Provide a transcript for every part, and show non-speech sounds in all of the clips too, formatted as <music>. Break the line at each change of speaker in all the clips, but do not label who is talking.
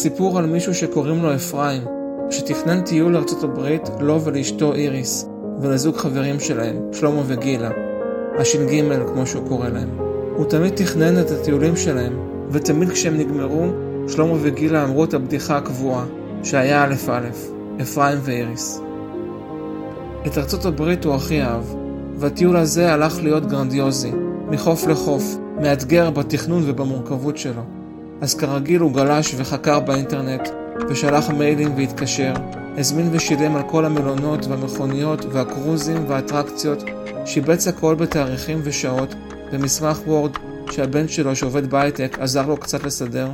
סיפור על מישהו שקוראים לו אפרים, שתכנן טיול לארצות הברית לו ולאשתו איריס, ולזוג חברים שלהם, שלמה וגילה, הש"ג כמו שהוא קורא להם. הוא תמיד תכנן את הטיולים שלהם, ותמיד כשהם נגמרו, שלמה וגילה אמרו את הבדיחה הקבועה, שהיה א' א', אפרים ואיריס. את ארצות הברית הוא הכי אהב, והטיול הזה הלך להיות גרנדיוזי, מחוף לחוף, מאתגר בתכנון ובמורכבות שלו. אז כרגיל הוא גלש וחקר באינטרנט, ושלח מיילים והתקשר, הזמין ושילם על כל המלונות והמכוניות והקרוזים והאטרקציות, שיבץ הכל בתאריכים ושעות, במסמך וורד שהבן שלו שעובד בהייטק עזר לו קצת לסדר.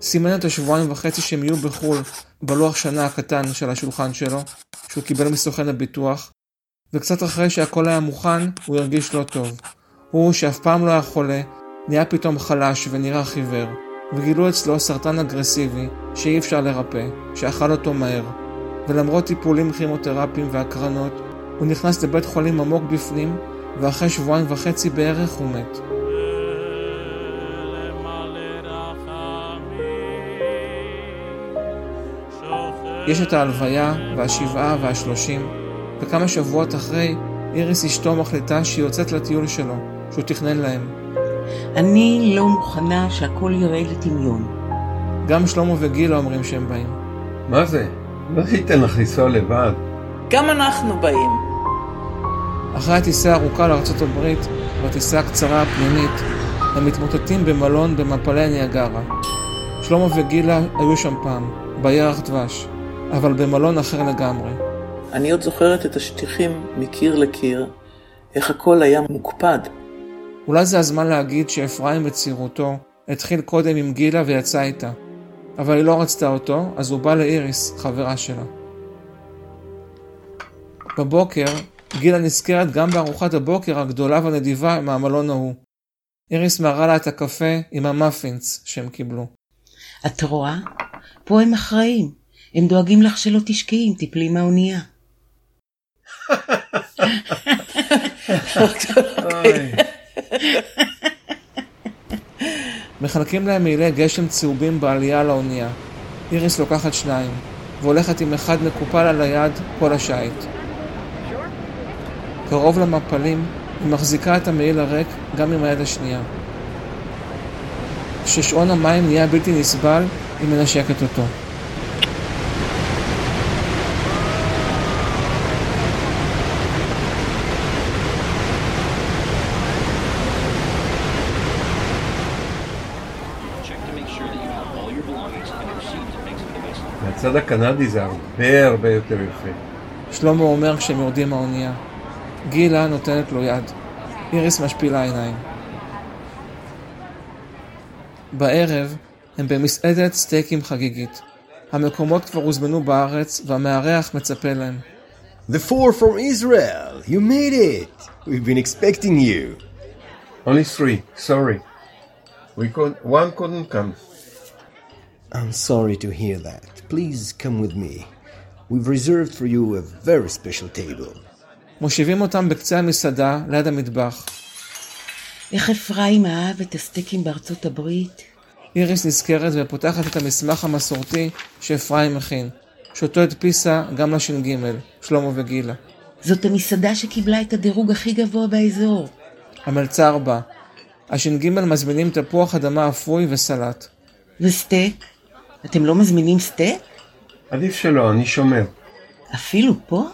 סימן את השבועיים וחצי שהם יהיו בחו"ל בלוח שנה הקטן של השולחן שלו, שהוא קיבל מסוכן הביטוח, וקצת אחרי שהכל היה מוכן, הוא הרגיש לא טוב. הוא, שאף פעם לא היה חולה, נהיה פתאום חלש ונראה חיוור, וגילו אצלו סרטן אגרסיבי שאי אפשר לרפא, שאכל אותו מהר. ולמרות טיפולים כימותרפיים והקרנות, הוא נכנס לבית חולים עמוק בפנים, ואחרי שבועיים וחצי בערך הוא מת. יש את ההלוויה והשבעה והשלושים, וכמה שבועות אחרי, איריס אשתו מחליטה שהיא יוצאת לטיול שלו, שהוא תכנן להם.
אני לא מוכנה שהכל יראה לטמיון.
גם שלמה וגילה אומרים שהם באים.
מה זה? לא ייתן לך לנסוע לבד.
גם אנחנו באים.
אחרי הטיסה הארוכה לארצות הברית, והטיסה הקצרה הפנימית, הם מתמוטטים במלון במפלי ניאגרה. שלמה וגילה היו שם פעם, בירח דבש, אבל במלון אחר לגמרי.
אני עוד זוכרת את השטיחים מקיר לקיר, איך הכל היה מוקפד.
אולי זה הזמן להגיד שאפרים בצעירותו התחיל קודם עם גילה ויצא איתה, אבל היא לא רצתה אותו, אז הוא בא לאיריס, חברה שלה. בבוקר, גילה נזכרת גם בארוחת הבוקר הגדולה והנדיבה מהמלון ההוא. איריס מראה לה את הקפה עם המאפינס שהם קיבלו.
את רואה? פה הם אחראים. הם דואגים לך שלא תשקעי אם תפלי מהאונייה. <laughs>
מחלקים להם מעילי גשם צהובים בעלייה לאונייה. איריס לוקחת שניים, והולכת עם אחד מקופל על היד כל השייט. קרוב למפלים, היא מחזיקה את המעיל הריק גם עם היד השנייה. כששעון המים נהיה בלתי נסבל, היא מנשקת אותו.
מהצד הקנדי זה הרבה הרבה יותר יפה.
שלמה אומר כשהם יורדים מהאונייה. גילה נותנת לו יד. איריס משפילה עיניים. בערב הם במסעדת סטייקים חגיגית. המקומות כבר הוזמנו בארץ והמארח מצפה להם.
The four from Israel! You made it! We've been expecting you.
Only three, sorry. We could, one couldn't come.
I'm sorry to hear that. Please come with me. We've reserved for you a very special table.
מושיבים אותם בקצה המסעדה, ליד המטבח.
איך אפרים אהב את הסטייקים בארצות הברית?
איריס נזכרת ופותחת את המסמך המסורתי שאפרים מכין, שאותו הדפיסה גם לש"ג, שלמה וגילה.
זאת המסעדה שקיבלה את הדירוג הכי גבוה באזור.
המלצר בא. הש"ג מזמינים תפוח אדמה אפוי וסלט.
וסטייק? אתם לא מזמינים סטייק?
עדיף שלא, אני שומר.
אפילו פה?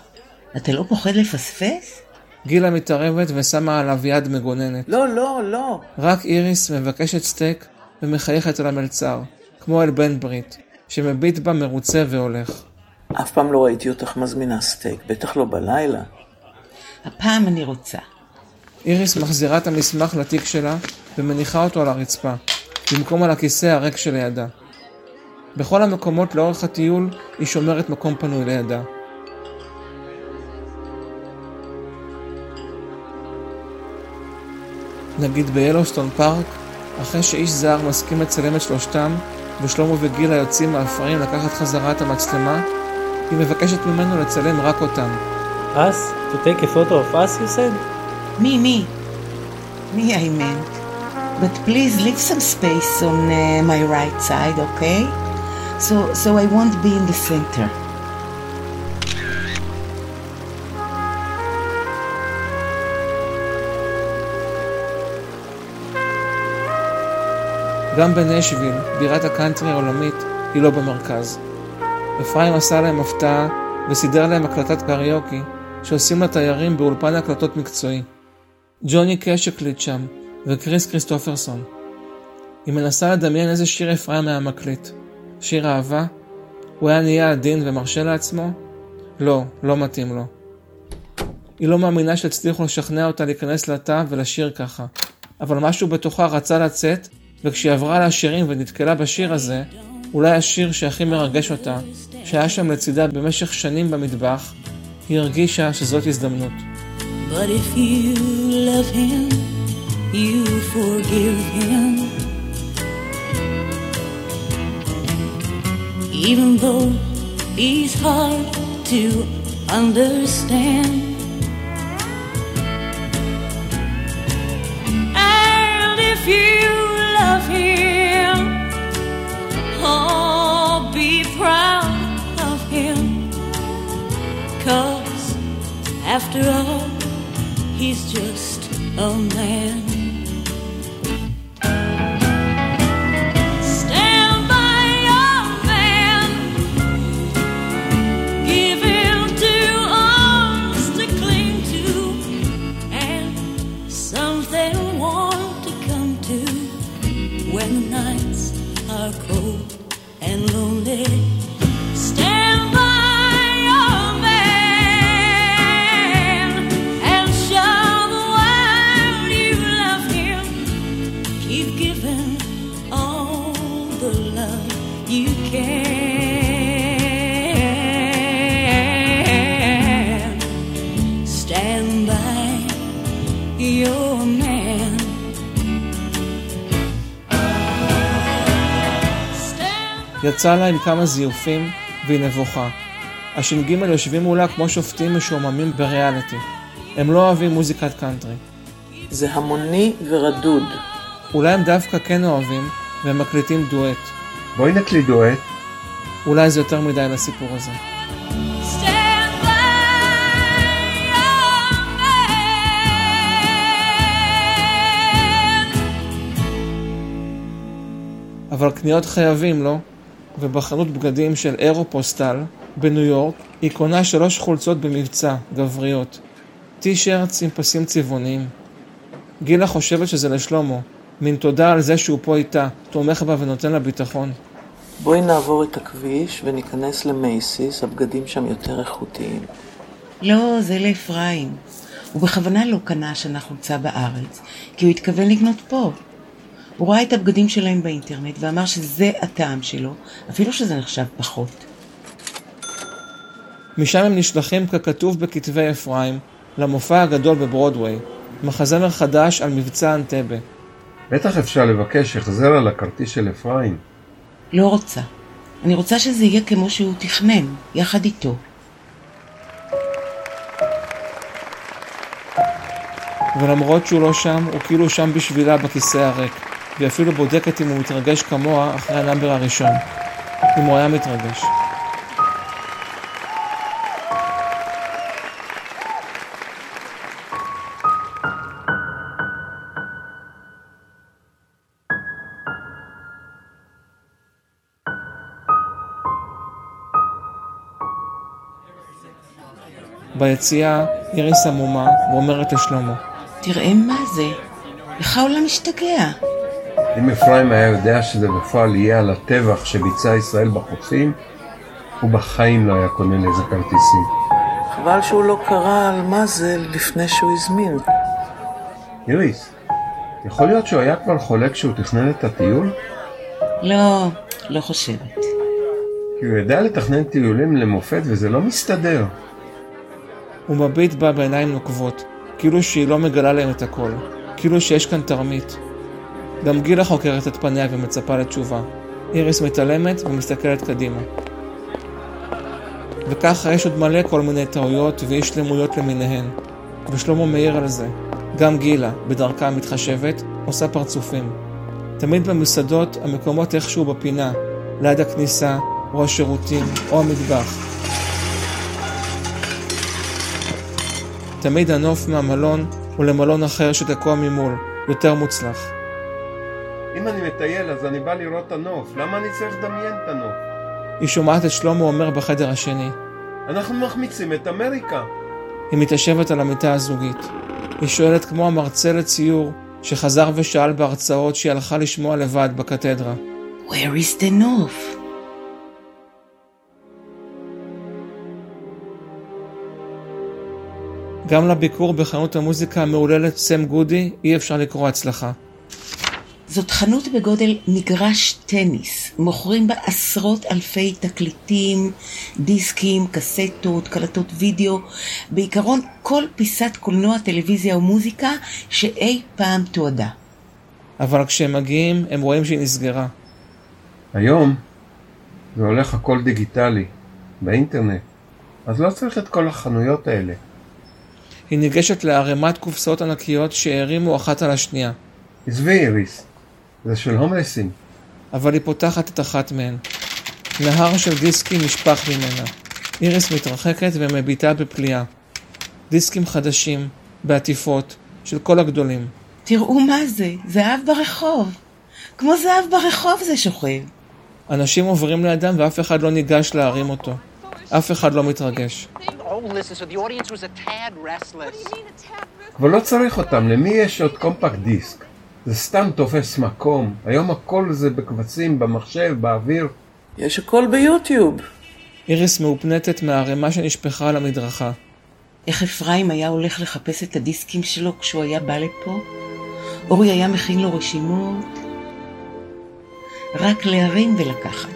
אתה לא פוחד לפספס?
גילה מתערבת ושמה עליו יד מגוננת.
לא, לא, לא.
רק איריס מבקשת סטייק ומחייכת אל המלצר, כמו אל בן ברית, שמביט בה מרוצה והולך.
אף פעם לא ראיתי אותך מזמינה סטייק, בטח לא בלילה.
הפעם אני רוצה.
איריס מחזירה את המסמך לתיק שלה ומניחה אותו על הרצפה, במקום על הכיסא הריק שלידה. בכל המקומות לאורך הטיול היא שומרת מקום פנוי לידה. נגיד ביילוסטון פארק, אחרי שאיש זר מסכים לצלם את שלושתם, ושלמה וגילה יוצאים מהעפרים לקחת חזרה את המצלמה, היא מבקשת ממנו לצלם רק אותם.
Us? To take a photo of us, you said?
Me, me. Me, I meant. But please leave some space on uh, my right side, okay? So, so I won't be in the center.
גם בנשוויל, בירת הקאנטרי העולמית, היא לא במרכז. אפרים עשה להם הפתעה וסידר להם הקלטת קריוקי שעושים לתיירים באולפן הקלטות מקצועי. ג'וני קש הקליט שם, וקריס כריסטופרסון. היא מנסה לדמיין איזה שיר אפרים היה מקליט. שיר אהבה? הוא היה נהיה עדין ומרשה לעצמו? לא, לא מתאים לו. היא לא מאמינה שהצליחו לשכנע אותה להיכנס לתא ולשיר ככה, אבל משהו בתוכה רצה לצאת, וכשהיא עברה לשירים ונתקלה בשיר הזה, אולי השיר שהכי מרגש אותה, שהיה שם לצידה במשך שנים במטבח, היא הרגישה שזאת הזדמנות.
But if you love him, you forgive him. Even though he's hard to understand. And if you love him, oh, be proud of him. Cause after all, he's just a man. Keep giving all the love you can. Stand by your man. Stand
יצא לה עם כמה זיופים, והיא נבוכה. הש"ג יושבים מולה כמו שופטים משועממים בריאליטי. הם לא אוהבים מוזיקת קאנטרי.
זה המוני ורדוד.
אולי הם דווקא כן אוהבים, והם מקליטים דואט.
בואי נקליט דואט.
אולי זה יותר מדי לסיפור הזה. אבל קניות חייבים, לא? ובחנות בגדים של אירופוסטל בניו יורק היא קונה שלוש חולצות במבצע, גבריות. טי-שירטס עם פסים צבעוניים. גילה חושבת שזה לשלומו, מין תודה על זה שהוא פה איתה, תומך בה ונותן לה ביטחון.
בואי נעבור את הכביש וניכנס למייסיס, הבגדים שם יותר איכותיים.
לא, זה לאפרים. הוא בכוונה לא קנה השנה חולצה בארץ, כי הוא התכוון לקנות פה. הוא ראה את הבגדים שלהם באינטרנט ואמר שזה הטעם שלו, אפילו שזה נחשב פחות.
משם הם נשלחים ככתוב בכתבי אפרים למופע הגדול בברודוויי, מחזמר חדש על מבצע אנטבה.
בטח אפשר לבקש החזר על הכרטיס של אפרים.
לא רוצה. אני רוצה שזה יהיה כמו שהוא תכנן, יחד איתו.
ולמרות שהוא לא שם, הוא כאילו שם בשבילה בכיסא הריק, והיא אפילו בודקת אם הוא מתרגש כמוה אחרי ה number הראשון. אם הוא היה מתרגש. ביציאה איריס עמומה ואומרת לשלמה
תראה מה זה. איך העולם משתגע.
אם אפרים היה יודע שזה בפועל יהיה על הטבח שביצע ישראל בחופים, הוא בחיים לא היה קונה לזה כרטיסים.
חבל שהוא לא קרא על מה זה לפני שהוא הזמין.
איריס, יכול להיות שהוא היה כבר חולה כשהוא תכנן את הטיול?
לא, לא חושבת.
כי הוא יודע לתכנן טיולים למופת וזה לא מסתדר.
הוא מביט בה בעיניים נוקבות, כאילו שהיא לא מגלה להם את הכל, כאילו שיש כאן תרמית. גם גילה חוקרת את פניה ומצפה לתשובה. איריס מתעלמת ומסתכלת קדימה. וככה יש עוד מלא כל מיני טעויות ואי שלמויות למיניהן. ושלמה מעיר על זה. גם גילה, בדרכה המתחשבת, עושה פרצופים. תמיד במסעדות המקומות איכשהו בפינה, ליד הכניסה, או השירותים, או המטבח. תמיד הנוף מהמלון הוא למלון אחר שתקוע ממול, יותר מוצלח.
אם אני מטייל אז אני בא לראות את הנוף, למה אני צריך לדמיין את הנוף?
היא שומעת את שלמה אומר בחדר השני.
אנחנו מחמיצים את אמריקה.
היא מתיישבת על המיטה הזוגית. היא שואלת כמו המרצה לציור שחזר ושאל בהרצאות שהיא הלכה לשמוע לבד בקתדרה.
Where is the נוף?
גם לביקור בחנות המוזיקה המהוללת סם גודי אי אפשר לקרוא הצלחה.
זאת חנות בגודל מגרש טניס. מוכרים בה עשרות אלפי תקליטים, דיסקים, קסטות, קלטות וידאו. בעיקרון כל פיסת קולנוע, טלוויזיה או מוזיקה שאי פעם תועדה.
אבל כשהם מגיעים הם רואים שהיא נסגרה.
היום זה הולך הכל דיגיטלי, באינטרנט. אז לא צריך את כל החנויות האלה.
היא ניגשת לערימת קופסאות ענקיות שהרימו אחת על השנייה,
עזבי איריס, זה של הומלסים.
אבל היא פותחת את אחת מהן. נהר של דיסקים נשפך ממנה. איריס מתרחקת ומביטה בפליאה. דיסקים חדשים, בעטיפות, של כל הגדולים.
תראו מה זה, זהב ברחוב. כמו זהב ברחוב זה שוכב.
אנשים עוברים לידם ואף אחד לא ניגש להרים אותו. אף אחד לא מתרגש.
Oh, listen, so the audience was a tad restless.
אבל לא צריך אותם, למי יש עוד קומפקט דיסק? זה סתם תופס מקום. היום הכל זה בקבצים, במחשב, באוויר.
יש הכל ביוטיוב.
איריס מאופנטת מהערימה שנשפכה על המדרכה.
איך אפרים היה הולך לחפש את הדיסקים שלו כשהוא היה בא לפה? אורי היה מכין לו רשימות. רק להרים ולקחת.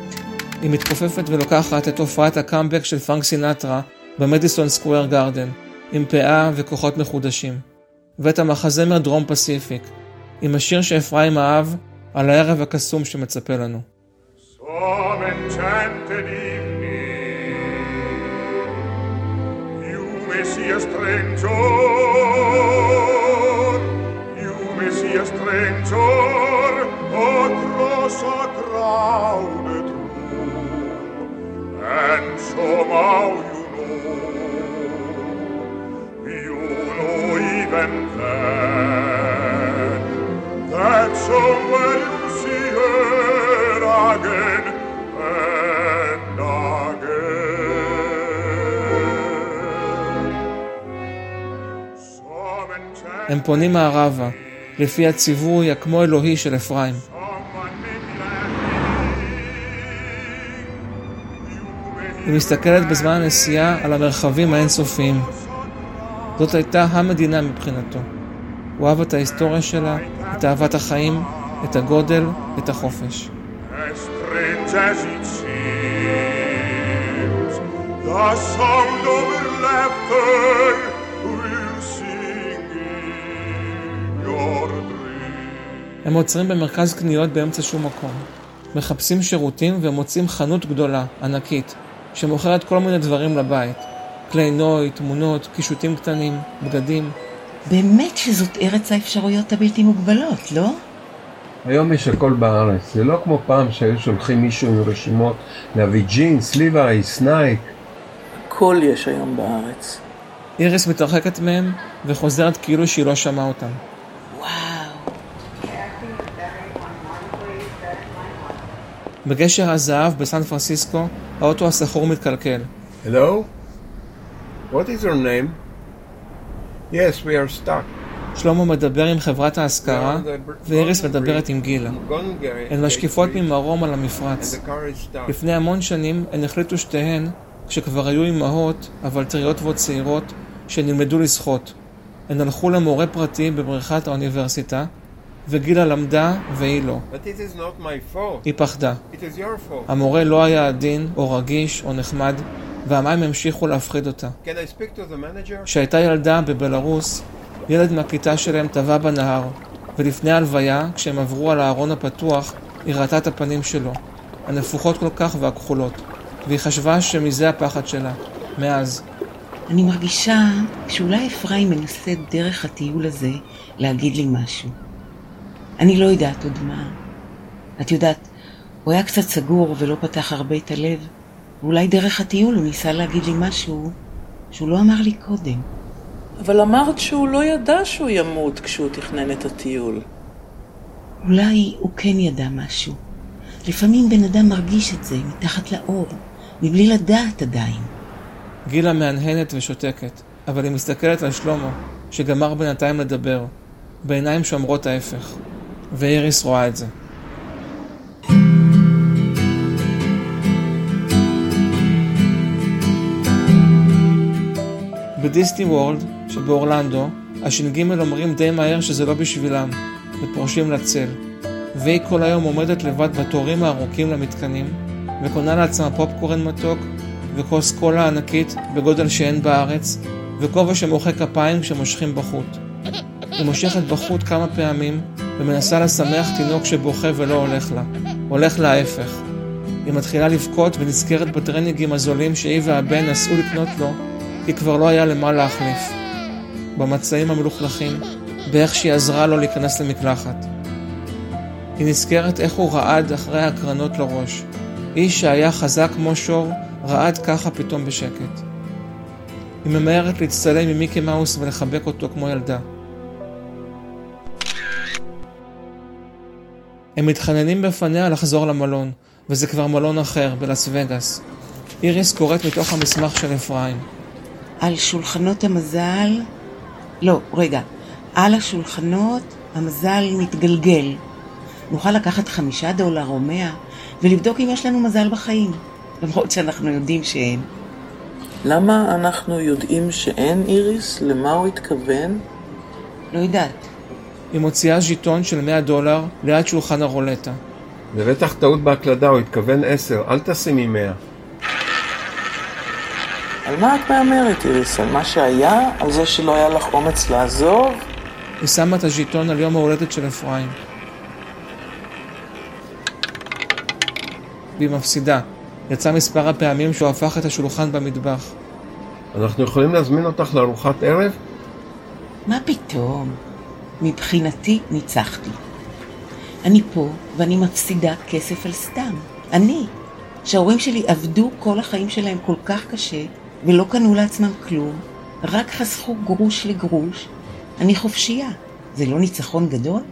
היא מתכופפת ולוקחת את הופעת הקאמבק של פרנק סינטרה במדיסון סקוויר גארדן, עם פאה וכוחות מחודשים. ואת המחזמר דרום פסיפיק, עם השיר שאפרים אהב על הערב הקסום שמצפה לנו.
Some enchanted evening, and somehow
הם פונים מערבה, לפי הציווי הכמו אלוהי של אפרים, היא מסתכלת בזמן הנסיעה על המרחבים האינסופיים. זאת הייתה המדינה מבחינתו. הוא אהב את ההיסטוריה שלה, את אהבת החיים, את הגודל, את החופש. הם עוצרים במרכז קניות באמצע שום מקום. מחפשים שירותים ומוצאים חנות גדולה, ענקית, שמוכרת כל מיני דברים לבית. כלי נוי, תמונות, קישוטים קטנים, בגדים.
באמת שזאת ארץ האפשרויות הבלתי מוגבלות, לא?
היום יש הכל בארץ. זה לא כמו פעם שהיו שולחים מישהו עם רשימות להביא ג'ינס, ליבאי, נייק.
הכל יש היום בארץ.
איריס מתרחקת מהם וחוזרת כאילו שהיא לא שמעה אותם. בגשר הזהב בסן פרנסיסקו, האוטו הסחור מתקלקל.
Hello? What is your name? Yes, we are stuck.
שלמה מדבר עם חברת ההשכרה, ואיריס מדברת עם גילה. הן משקיפות ממרום על המפרץ. לפני המון שנים הן החליטו שתיהן, כשכבר היו אמהות, אבל טריות ועוד צעירות, שהן ילמדו לשחות. הן הלכו למורה פרטי בבריכת האוניברסיטה, וגילה למדה והיא לא.
But it is not my fault.
היא פחדה. המורה לא היה עדין, או רגיש, או נחמד, והמים המשיכו להפחיד אותה. כשהייתה ילדה בבלארוס, ילד מהכיתה שלהם טבע בנהר, ולפני ההלוויה, כשהם עברו על הארון הפתוח, היא ראתה את הפנים שלו, הנפוחות כל כך והכחולות, והיא חשבה שמזה הפחד שלה, מאז.
אני מרגישה שאולי אפרים מנסה דרך הטיול הזה להגיד לי משהו. אני לא יודעת עוד מה. את יודעת, הוא היה קצת סגור ולא פתח הרבה את הלב, ואולי דרך הטיול הוא ניסה להגיד לי משהו שהוא לא אמר לי קודם.
אבל אמרת שהוא לא ידע שהוא ימות כשהוא תכנן את הטיול.
אולי הוא כן ידע משהו. לפעמים בן אדם מרגיש את זה מתחת לאור, מבלי לדעת עדיין.
גילה מהנהנת ושותקת, אבל היא מסתכלת על שלמה, שגמר בינתיים לדבר, בעיניים שאומרות ההפך, ואיריס רואה את זה. בדיסני וורלד שבאורלנדו, הש"ג אומרים די מהר שזה לא בשבילם, ופורשים לצל. והיא כל היום עומדת לבד בתורים הארוכים למתקנים, וקונה לעצמה פופקורן מתוק, וכוס קולה ענקית בגודל שאין בארץ, וכובע שמוחא כפיים כשמושכים בחוט. היא מושכת בחוט כמה פעמים, ומנסה לשמח תינוק שבוכה ולא הולך לה. הולך לה ההפך. היא מתחילה לבכות ונזכרת בטרנינגים הזולים שהיא והבן נסעו לקנות לו, כי כבר לא היה למה להחליף. במצעים המלוכלכים, באיך שהיא עזרה לו להיכנס למקלחת. היא נזכרת איך הוא רעד אחרי ההקרנות לראש. איש שהיה חזק כמו שור, רעד ככה פתאום בשקט. היא ממהרת להצטלם עם מיקי מאוס ולחבק אותו כמו ילדה. הם מתחננים בפניה לחזור למלון, וזה כבר מלון אחר, בלאס וגאס. איריס קוראת מתוך המסמך של אפרים.
על שולחנות המזל... לא, רגע. על השולחנות המזל מתגלגל. נוכל לקחת חמישה דולר או מאה ולבדוק אם יש לנו מזל בחיים, למרות שאנחנו יודעים שאין.
למה אנחנו יודעים שאין איריס? למה הוא התכוון?
לא יודעת.
היא מוציאה ז'יטון של 100 דולר ליד שולחן הרולטה.
זה בטח טעות בהקלדה, הוא התכוון עשר, אל תשימי מאה.
על מה את מהמרת, איריס? על מה שהיה? על זה שלא היה לך אומץ לעזוב?
היא שמה את הז'יטון על יום ההולדת של אפרים. והיא מפסידה. יצא מספר הפעמים שהוא הפך את השולחן במטבח.
אנחנו יכולים להזמין אותך לארוחת ערב?
מה פתאום? מבחינתי ניצחתי. אני פה ואני מפסידה כסף על סתם. אני, שההורים שלי עבדו כל החיים שלהם כל כך קשה ולא קנו לעצמם כלום, רק חסכו גרוש לגרוש, אני חופשייה. זה לא ניצחון גדול?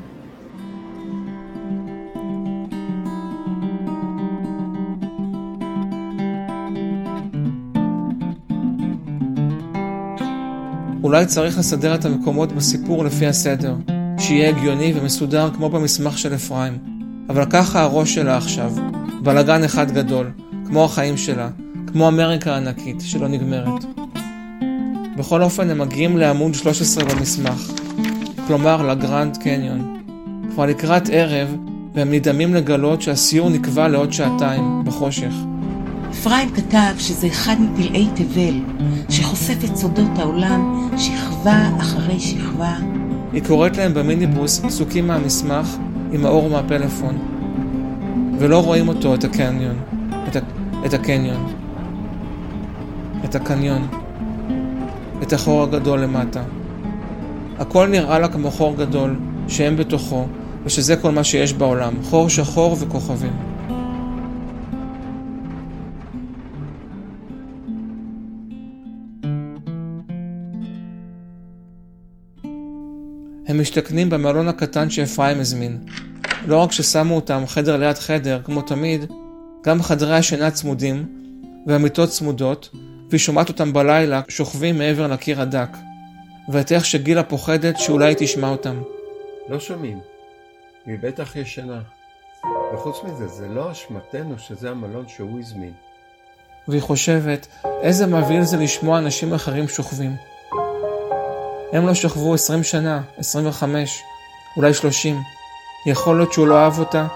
אולי צריך לסדר את המקומות בסיפור לפי הסדר, שיהיה הגיוני ומסודר כמו במסמך של אפרים. אבל ככה הראש שלה עכשיו, בלאגן אחד גדול, כמו החיים שלה, כמו אמריקה הענקית, שלא נגמרת. בכל אופן הם מגיעים לעמוד 13 במסמך, כלומר לגרנד קניון. כבר לקראת ערב, והם נדהמים לגלות שהסיור נקבע לעוד שעתיים, בחושך.
אפרים כתב שזה אחד מפלאי תבל, שחושף את סודות העולם שכבה אחרי שכבה.
היא קוראת להם במיניבוס פסוקים מהמסמך עם האור מהפלאפון. ולא רואים אותו, את הקניון. את, ה... את הקניון. את הקניון. את החור הגדול למטה. הכל נראה לה כמו חור גדול, שהם בתוכו, ושזה כל מה שיש בעולם, חור שחור וכוכבים. הם משתכנים במלון הקטן שאפרים הזמין. לא רק ששמו אותם חדר ליד חדר, כמו תמיד, גם חדרי השינה צמודים, והמיטות צמודות, והיא שומעת אותם בלילה שוכבים מעבר לקיר הדק. ואת איך שגילה פוחדת שאולי היא תשמע אותם.
לא שומעים. היא בטח ישנה. וחוץ מזה, זה לא אשמתנו שזה המלון שהוא הזמין.
והיא חושבת, איזה מבהיל זה לשמוע אנשים אחרים שוכבים. הם לא שכבו 20 שנה, 25, אולי 30. יכול להיות שהוא לא אהב אותה,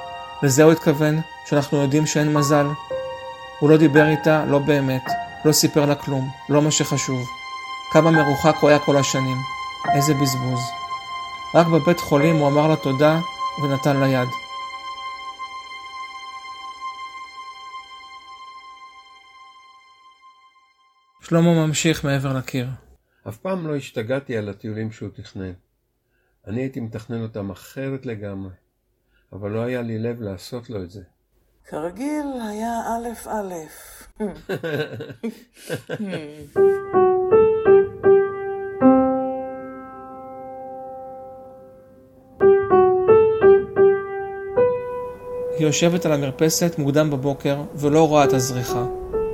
לזה הוא התכוון, שאנחנו יודעים שאין מזל. הוא לא דיבר איתה, לא באמת, לא סיפר לה כלום, לא מה שחשוב. כמה מרוחק הוא היה כל השנים. איזה בזבוז. רק בבית חולים הוא אמר לה תודה ונתן לה יד. שלמה ממשיך מעבר לקיר.
אף פעם לא השתגעתי על הטיולים שהוא תכנן. אני הייתי מתכנן אותם אחרת לגמרי, אבל לא היה לי לב לעשות לו את זה.
כרגיל היה א' א'.
היא יושבת על המרפסת מוקדם בבוקר ולא רואה את הזריחה,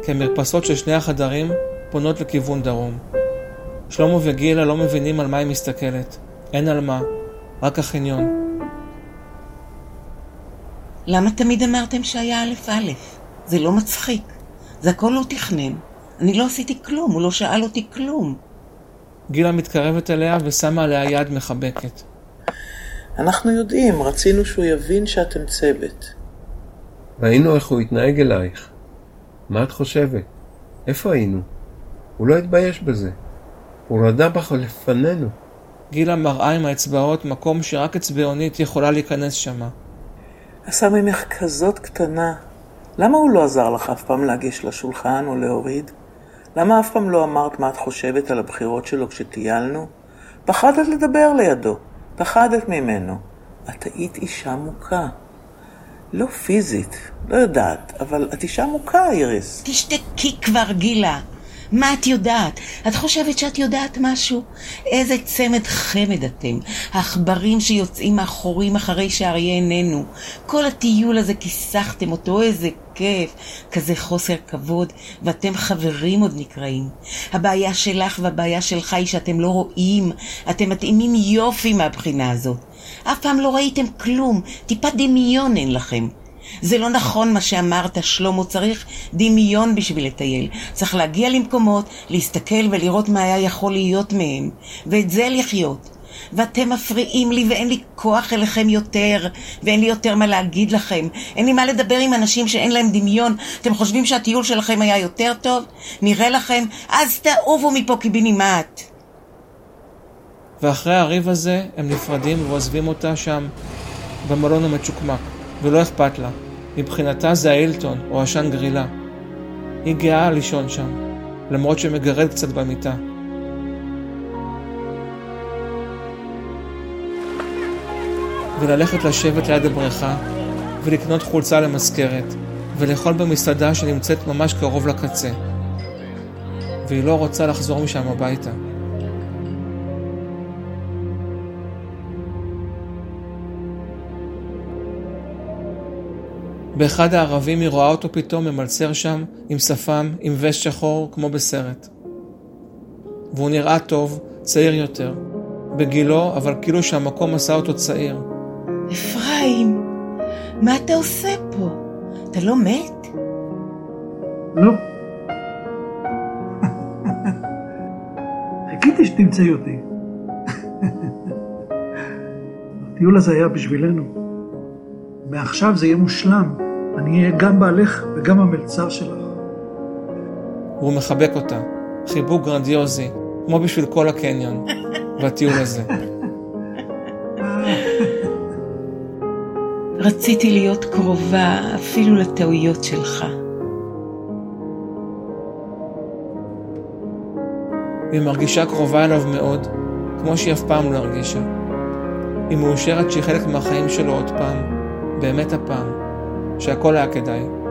כי המרפסות של שני החדרים פונות לכיוון דרום. שלמה וגילה לא מבינים על מה היא מסתכלת. אין על מה, רק החניון.
למה תמיד אמרתם שהיה א' א'? זה לא מצחיק. זה הכל לא תכנן. אני לא עשיתי כלום, הוא לא שאל אותי כלום.
גילה מתקרבת אליה ושמה עליה יד מחבקת.
אנחנו יודעים, רצינו שהוא יבין שאתם צוות.
ראינו איך הוא התנהג אלייך. מה את חושבת? איפה היינו? הוא לא התבייש בזה. הוא רדה בך לפנינו.
גילה מראה עם האצבעות מקום שרק אצבעונית יכולה להיכנס שמה.
עשה ממך כזאת קטנה. למה הוא לא עזר לך אף פעם להגיש לשולחן או להוריד? למה אף פעם לא אמרת מה את חושבת על הבחירות שלו כשטיילנו? פחדת לדבר לידו, פחדת ממנו. את היית אישה מוכה. לא פיזית, לא יודעת, אבל את אישה מוכה, איריס.
תשתקי כבר, גילה. מה את יודעת? את חושבת שאת יודעת משהו? איזה צמד חמד אתם. העכברים שיוצאים מהחורים אחרי שאריה איננו. כל הטיול הזה כיסחתם אותו, איזה כיף. כזה חוסר כבוד, ואתם חברים עוד נקראים. הבעיה שלך והבעיה שלך היא שאתם לא רואים. אתם מתאימים יופי מהבחינה הזאת. אף פעם לא ראיתם כלום, טיפה דמיון אין לכם. זה לא נכון מה שאמרת, שלמה, צריך דמיון בשביל לטייל. צריך להגיע למקומות, להסתכל ולראות מה היה יכול להיות מהם, ואת זה לחיות. ואתם מפריעים לי ואין לי כוח אליכם יותר, ואין לי יותר מה להגיד לכם. אין לי מה לדבר עם אנשים שאין להם דמיון. אתם חושבים שהטיול שלכם היה יותר טוב? נראה לכם? אז תעופו מפה קיבינימט.
ואחרי הריב הזה הם נפרדים ועוזבים אותה שם במלון המצ'וקמק, ולא אכפת לה. מבחינתה זה האילטון או עשן גרילה. היא גאה לישון שם, למרות שמגרד קצת במיטה. וללכת לשבת ליד הבריכה, ולקנות חולצה למזכרת, ולאכול במסעדה שנמצאת ממש קרוב לקצה. והיא לא רוצה לחזור משם הביתה. באחד הערבים היא רואה אותו פתאום ממלצר שם, עם שפם, עם וסט שחור, כמו בסרט. והוא נראה טוב, צעיר יותר. בגילו, אבל כאילו שהמקום עשה אותו צעיר.
אפרים, מה אתה עושה פה? אתה לא מת?
לא. חיכיתי שתמצאי אותי. הטיול הזה היה בשבילנו. מעכשיו זה יהיה מושלם. אני אהיה גם בעלך וגם המלצר שלך.
והוא מחבק אותה. חיבוק גרנדיוזי, כמו בשביל כל הקניון, <laughs> והטיול הזה.
רציתי להיות קרובה אפילו לטעויות שלך.
והיא מרגישה קרובה אליו מאוד, כמו שהיא אף פעם לא הרגישה. היא מאושרת שהיא חלק מהחיים שלו עוד פעם, באמת הפעם, שהכל היה כדאי.